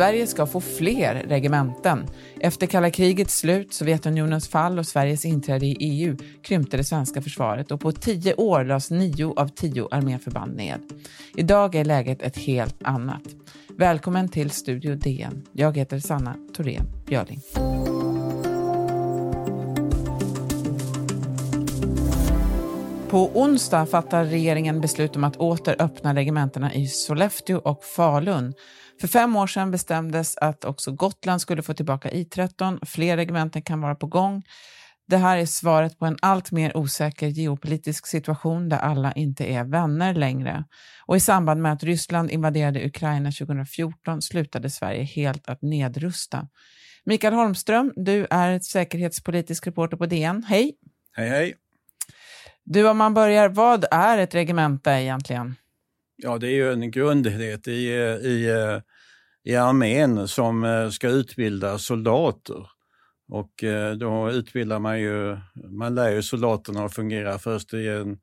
Sverige ska få fler regementen. Efter kalla krigets slut, Sovjetunionens fall och Sveriges inträde i EU krympte det svenska försvaret och på tio år lades nio av tio arméförband ned. Idag är läget ett helt annat. Välkommen till Studio DN. Jag heter Sanna Thorén Björling. På onsdag fattar regeringen beslut om att åter öppna regementena i Sollefteå och Falun. För fem år sedan bestämdes att också Gotland skulle få tillbaka I13. Fler regementen kan vara på gång. Det här är svaret på en allt mer osäker geopolitisk situation där alla inte är vänner längre. Och i samband med att Ryssland invaderade Ukraina 2014 slutade Sverige helt att nedrusta. Mikael Holmström, du är säkerhetspolitisk reporter på DN. Hej! Hej, hej! Du, om man börjar, vad är ett regemente egentligen? Ja, det är ju en grundenhet i, i, i armén som eh, ska utbilda soldater. Och eh, då utbildar man ju, man lär ju soldaterna att fungera först i en,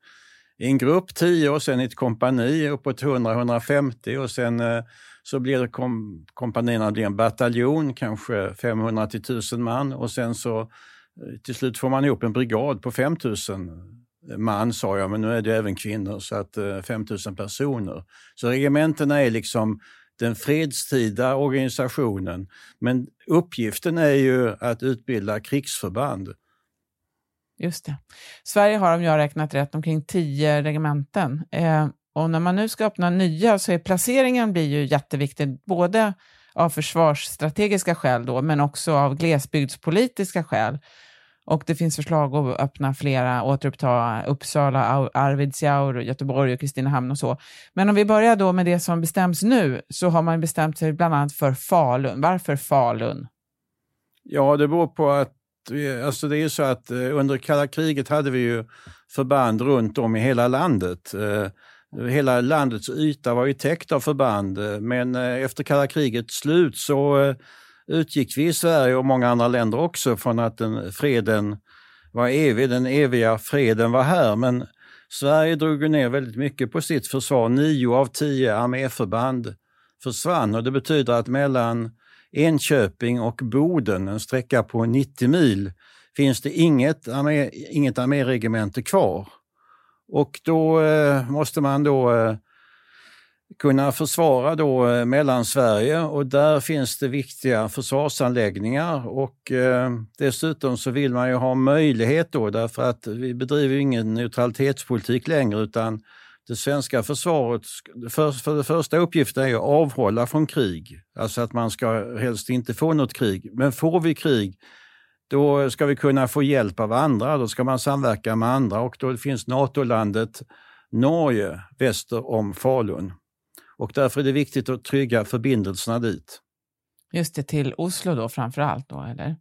i en grupp, 10 och sen i ett kompani uppåt 100-150 och sen eh, så blir kom, kompanierna blir en bataljon, kanske 500 till 1000 man och sen så till slut får man ihop en brigad på 5000 man sa jag, men nu är det även kvinnor, så att eh, 5 000 personer. Så regementena är liksom den fredstida organisationen. Men uppgiften är ju att utbilda krigsförband. Just det. Sverige har, om jag har räknat rätt, omkring tio regementen. Eh, och när man nu ska öppna nya så är placeringen blir ju jätteviktig, både av försvarsstrategiska skäl då, men också av glesbygdspolitiska skäl. Och det finns förslag att öppna flera, återuppta Uppsala, Arvidsjaur, Göteborg och Kristinehamn och så. Men om vi börjar då med det som bestäms nu, så har man bestämt sig bland annat för Falun. Varför Falun? Ja, det beror på att Alltså det är så att eh, under kalla kriget hade vi ju förband runt om i hela landet. Eh, hela landets yta var ju täckt av förband, eh, men efter kalla krigets slut så utgick vi i Sverige och många andra länder också från att den, freden var evig, den eviga freden var här. Men Sverige drog ner väldigt mycket på sitt försvar. Nio av tio arméförband försvann och det betyder att mellan Enköping och Boden, en sträcka på 90 mil, finns det inget, armé, inget arméregemente kvar. Och då eh, måste man då eh, kunna försvara då eh, Mellansverige och där finns det viktiga försvarsanläggningar och eh, dessutom så vill man ju ha möjlighet då därför att vi bedriver ingen neutralitetspolitik längre utan det svenska försvaret, för, för det första uppgiften är att avhålla från krig, alltså att man ska helst inte få något krig. Men får vi krig, då ska vi kunna få hjälp av andra, då ska man samverka med andra och då finns NATO-landet Norge väster om Falun. Och därför är det viktigt att trygga förbindelserna dit. Just det, till Oslo då framför allt då, eller?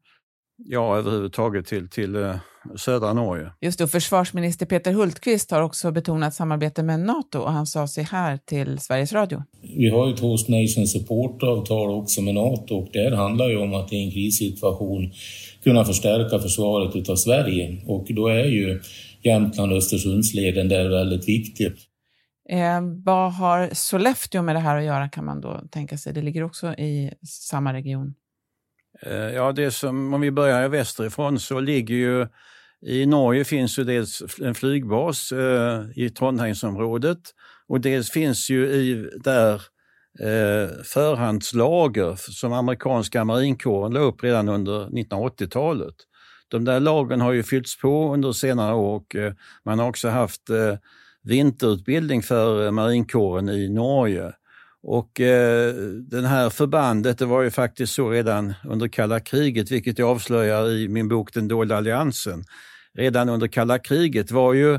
Ja, överhuvudtaget till, till uh, södra Norge. Just det, och försvarsminister Peter Hultqvist har också betonat samarbete med NATO och han sa sig här till Sveriges Radio. Vi har ju ett Host Nation Support-avtal också med NATO och det handlar ju om att i en krissituation kunna förstärka försvaret utav Sverige och då är ju Jämtland och Östersundsleden där väldigt viktig. Eh, vad har Sollefteå med det här att göra kan man då tänka sig? Det ligger också i samma region. Eh, ja, det som, om vi börjar västerifrån så ligger ju i Norge finns ju dels en flygbas eh, i Trondheimsområdet och dels finns ju i, där eh, förhandslager som amerikanska marinkåren la upp redan under 1980-talet. De där lagren har ju fyllts på under senare år och eh, man har också haft eh, vinterutbildning för eh, marinkåren i Norge. Och eh, den här förbandet, det var ju faktiskt så redan under kalla kriget, vilket jag avslöjar i min bok Den dolda alliansen. Redan under kalla kriget var ju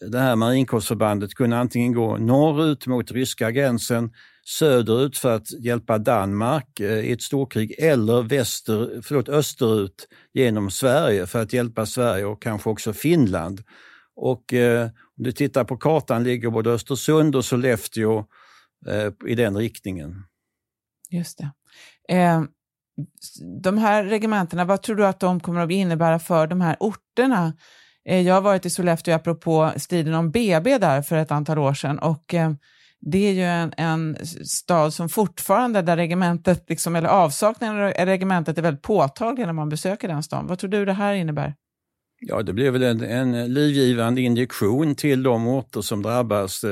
det här marinkårsförbandet kunde antingen gå norrut mot ryska gränsen, söderut för att hjälpa Danmark eh, i ett storkrig eller väster, förlåt, österut genom Sverige för att hjälpa Sverige och kanske också Finland. Och eh, du tittar på kartan ligger både Östersund och Sollefteå eh, i den riktningen. Just det. Eh, de här regementena, vad tror du att de kommer att innebära för de här orterna? Eh, jag har varit i Sollefteå apropå striden om BB där för ett antal år sedan och eh, det är ju en, en stad som fortfarande, där regementet, liksom, eller avsaknaden av regementet är väldigt påtaglig när man besöker den staden. Vad tror du det här innebär? Ja, det blir väl en, en livgivande injektion till de orter som drabbas.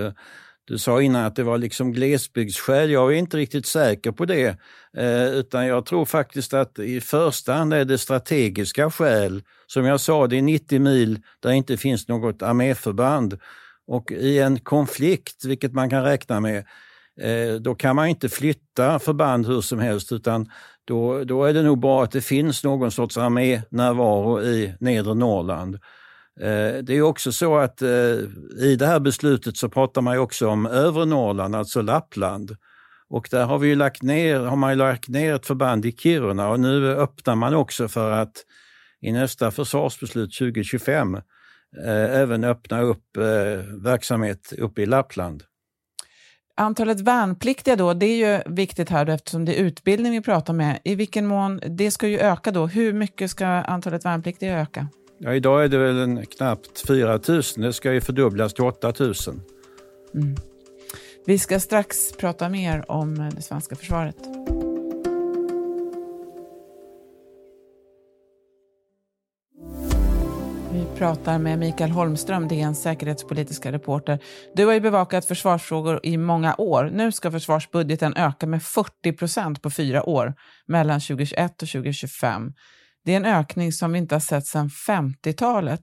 Du sa innan att det var liksom glesbygdsskäl. Jag är inte riktigt säker på det. Eh, utan jag tror faktiskt att i första hand är det strategiska skäl. Som jag sa, det är 90 mil där inte finns något arméförband. Och i en konflikt, vilket man kan räkna med, eh, då kan man inte flytta förband hur som helst utan då, då är det nog bra att det finns någon sorts arménärvaro i nedre Norrland. Eh, det är också så att eh, i det här beslutet så pratar man också om övre Norrland, alltså Lappland. Och där har, vi lagt ner, har man lagt ner ett förband i Kiruna och nu öppnar man också för att i nästa försvarsbeslut 2025 eh, även öppna upp eh, verksamhet uppe i Lappland. Antalet värnpliktiga då, det är ju viktigt här då, eftersom det är utbildning vi pratar med. I vilken mån, det ska ju öka då. Hur mycket ska antalet värnpliktiga öka? Ja, idag är det väl en knappt 4 000. Det ska ju fördubblas till 8 000. Mm. Vi ska strax prata mer om det svenska försvaret. Vi pratar med Mikael Holmström, DNs säkerhetspolitiska reporter. Du har ju bevakat försvarsfrågor i många år. Nu ska försvarsbudgeten öka med 40 procent på fyra år, mellan 2021 och 2025. Det är en ökning som vi inte har sett sedan 50-talet.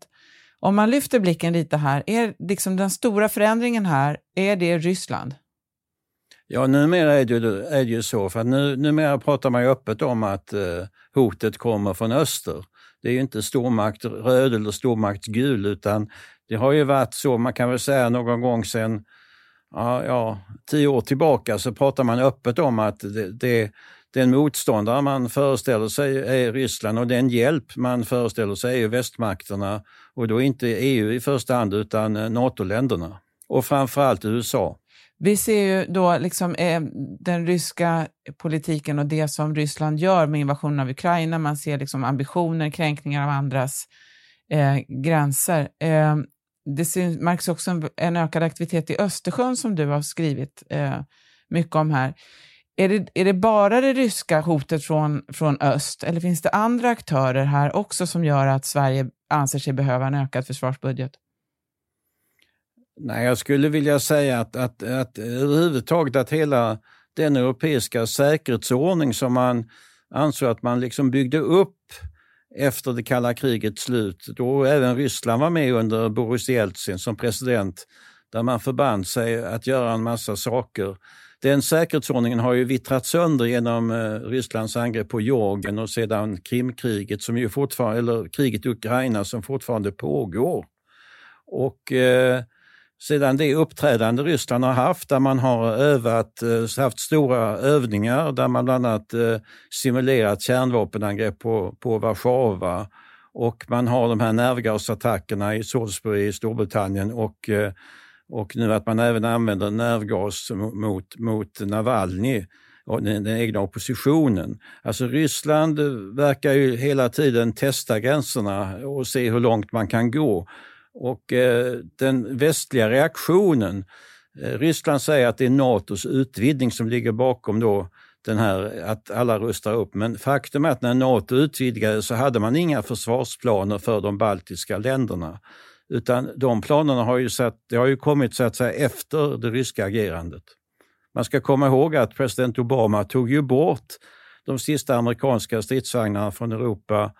Om man lyfter blicken lite här, är liksom den stora förändringen här, är det Ryssland? Ja, numera är det, är det ju så, för nu, numera pratar man ju öppet om att eh, hotet kommer från öster. Det är ju inte stormakt röd eller stormakt gul, utan det har ju varit så, man kan väl säga någon gång sedan ja, ja, tio år tillbaka så pratar man öppet om att det, det, den motståndare man föreställer sig är Ryssland och den hjälp man föreställer sig är västmakterna och då inte EU i första hand utan eh, NATO-länderna och framförallt USA. Vi ser ju då liksom, eh, den ryska politiken och det som Ryssland gör med invasionen av Ukraina. Man ser liksom ambitioner, kränkningar av andras eh, gränser. Eh, det märks också en, en, ökad aktivitet i Östersjön som du har skrivit eh, mycket om här. Är det, är det bara det ryska hotet från, från öst eller finns det andra aktörer här också som gör att Sverige anser sig behöva en ökad försvarsbudget? Nej, jag skulle vilja säga att, att, att överhuvudtaget att hela den europeiska säkerhetsordning som man ansåg att man liksom byggde upp efter det kalla krigets slut, då även Ryssland var med under Boris Jeltsin som president, där man förband sig att göra en massa saker den säkerhetsordningen har ju vittrat sönder genom eh, Rysslands angrepp på Georgien och sedan Krimkriget, som ju fortfarande, eller kriget i Ukraina som fortfarande pågår. Och eh, sedan det uppträdande Ryssland har haft, där man har övat, eh, haft stora övningar, där man bland annat eh, simulerat kärnvapenangrepp på, på Warszawa och man har de här nervgasattackerna i Salisbury i Storbritannien och eh, och nu att man även använder nervgas mot, mot Navalny och den, den egna oppositionen. Alltså Ryssland verkar ju hela tiden testa gränserna och se hur långt man kan gå. Och eh, den västliga reaktionen, eh, Ryssland säger att det är Natos utvidgning som ligger bakom då den här att alla rustar upp. Men faktum är att när Nato utvidgade så hade man inga försvarsplaner för de baltiska länderna. Utan de planerna har ju, satt, det har ju kommit så att säga efter det ryska agerandet. Man ska komma ihåg att president Obama tog ju bort de sista amerikanska stridsvagnarna från Europa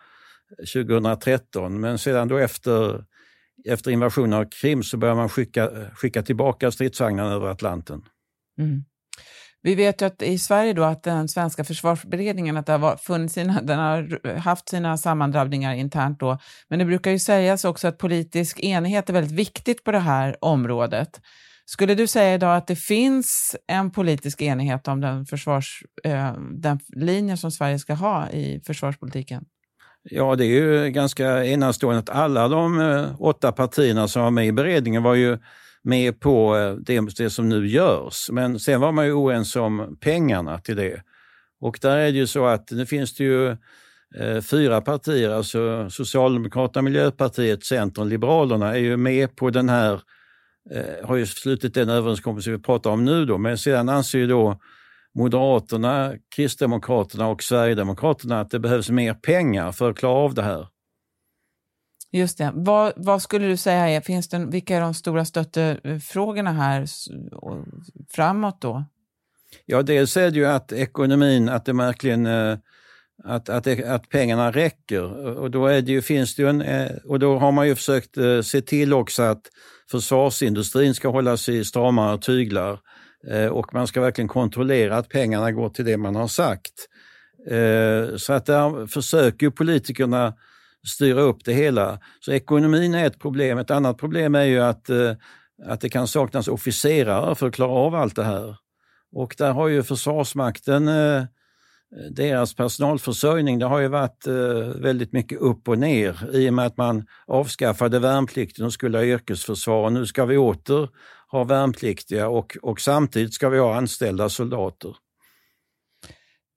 eh, 2013, men sedan då efter, efter invasionen av Krim så började man skicka, skicka tillbaka stridsvagnarna över Atlanten. Mm. Vi vet ju att i Sverige då att den svenska försvarsberedningen att det har funnits sina, den har haft sina sammandrabbningar internt då. Men det brukar ju sägas också att politisk enighet är väldigt viktigt på det här området. Skulle du säga idag att det finns en politisk enighet om den, försvars, eh, den linje som Sverige ska ha i försvarspolitiken? Ja, det är ju ganska enastående att alla de eh, åtta partierna som var med i beredningen var ju med på eh, det, det som nu görs. Men sen var man ju oense om pengarna till det. Och där är det ju så att nu finns det ju eh, fyra partier, alltså Socialdemokraterna, Miljöpartiet, Centern, Liberalerna är ju med på den här har ju slutit den överenskommelse vi pratar om nu då, men sedan anser ju då Moderaterna, Kristdemokraterna och Sverigedemokraterna att det behövs mer pengar för att klara av det här. Just det. Vad, vad skulle du säga är, finns det, vilka är de stora stöttefrågorna här framåt då? Ja, dels är det ju att ekonomin, att det verkligen eh, att, att, att pengarna räcker. Och då, är det ju, finns det ju en, eh, och då har man ju försökt eh, se till också att försvarsindustrin ska hållas i stramare tyglar Eh, och man ska verkligen kontrollera att pengarna går till det man har sagt. Eh, så att där försöker politikerna styra upp det hela. Så ekonomin är ett problem. Ett annat problem är ju att, eh, att det kan saknas officerare för att klara av allt det här. Och där har ju Försvarsmakten, deras personalförsörjning, det har ju varit väldigt mycket upp och ner i och med att man avskaffade värnplikten och skulle ha yrkesförsvar. Nu ska vi åter ha värnpliktiga och, och samtidigt ska vi ha anställda soldater.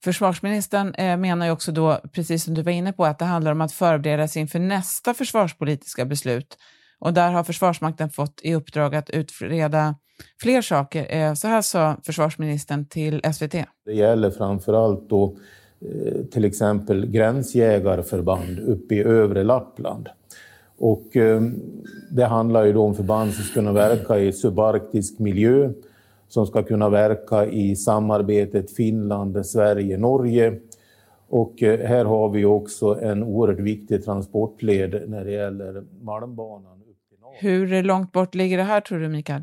Försvarsministern eh, menar ju också då, precis som du var inne på, att det handlar om att förbereda sig inför nästa försvarspolitiska beslut. Och där har Försvarsmakten fått i uppdrag att utreda fler saker. Eh, så här sa försvarsministern till SVT. Det gäller framförallt då eh, till exempel gränsjägarförband uppe i övre Lappland. Och eh, det handlar ju då om förband som ska kunna verka i subarktisk miljö, som ska kunna verka i samarbetet Finland, Sverige, Norge. Och här har vi också en oerhört viktig transportled när det gäller Malmbanan. Hur långt bort ligger det här tror du, Mikael?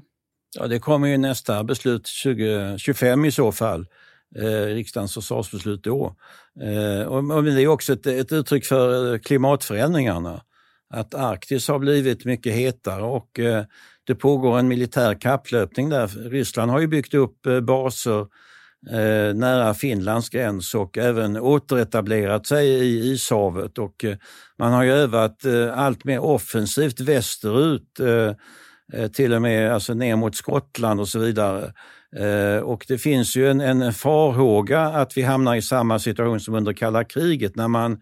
Ja, det kommer ju nästa beslut 2025 i så fall, eh, riksdagens försvarsbeslut då. Eh, och, och det är också ett, ett uttryck för klimatförändringarna. Att Arktis har blivit mycket hetare och eh, det pågår en militär kapplöpning där. Ryssland har ju byggt upp eh, baser eh, nära Finlands gräns och även återetablerat sig i ishavet och man har ju övat allt mer offensivt västerut till och med alltså ner mot Skottland och så vidare. Och det finns ju en, en farhåga att vi hamnar i samma situation som under kalla kriget när man,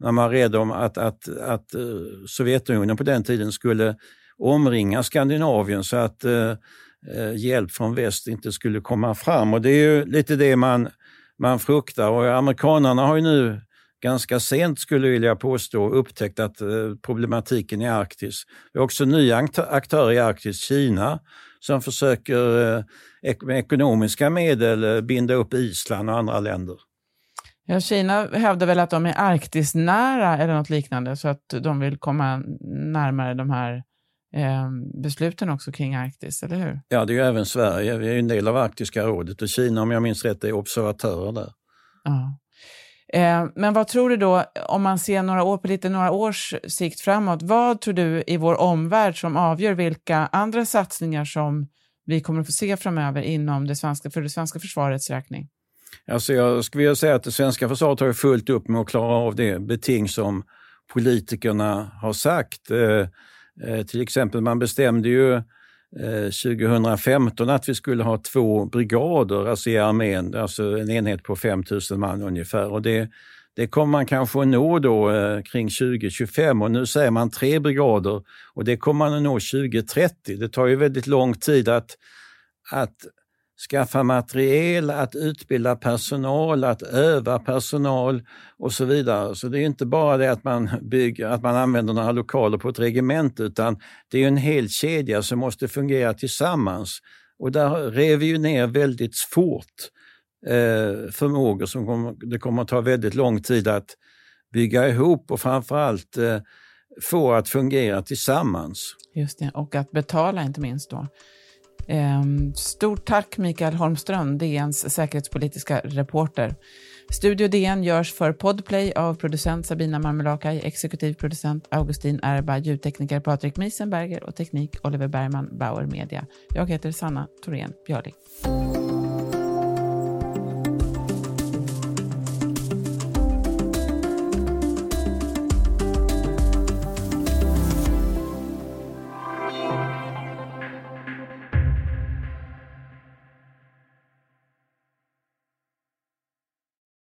när man var rädd om att, att, att eh, Sovjetunionen på den tiden skulle omringa Skandinavien så att eh, eh, hjälp från väst inte skulle komma fram. Och det är ju lite det man, man fruktar och amerikanerna har ju nu ganska sent skulle jag vilja påstå upptäckt att eh, problematiken i Arktis. Vi har också nya aktörer i Arktis, Kina, som försöker eh, med ekonomiska medel eh, binda upp Island och andra länder. Ja, Kina hävdar väl att de är Arktisnära eller något liknande, så att de vill komma närmare de här eh, besluten också kring Arktis, eller hur? Ja, det är ju även Sverige. Vi är en del av Arktiska rådet och Kina, om jag minns rätt, är observatörer där. Ja. Eh, men vad tror du då, om man ser några år, på lite några års sikt framåt, vad tror du i vår omvärld som avgör vilka andra satsningar som vi kommer att få se framöver inom det svenska, för det svenska försvarets räkning? Alltså jag skulle vilja säga att det svenska försvaret har fullt upp med att klara av det beting som politikerna har sagt. Eh, eh till exempel, man bestämde ju eh, 2015 att vi skulle ha två brigader alltså i armén, alltså en enhet på 5000 man ungefär. Och det, det kommer man kanske att nå då eh, kring 2025 och nu säger man tre brigader och det kommer man att nå 2030. Det tar ju väldigt lång tid att, att skaffa materiel, att utbilda personal, att öva personal och så vidare. Så det är inte bara det att man bygger, att man använder några lokaler på ett regemente utan det är en hel kedja som måste fungera tillsammans. Och där rev vi ju ner väldigt fort eh, förmågor som kommer, det kommer att ta väldigt lång tid att bygga ihop och framförallt eh, få att fungera tillsammans. Just det, och att betala inte minst då. Ehm, stort tack Mikael Holmström, DNs säkerhetspolitiska reporter. Studio DN görs för Podplay av producent Sabina Marmelakai, exekutiv producent Augustin Erba, ljudtekniker Patrik Miesenberger och teknik Oliver Bergman, Bauer Media. Jag heter Sanna Thorén Björling.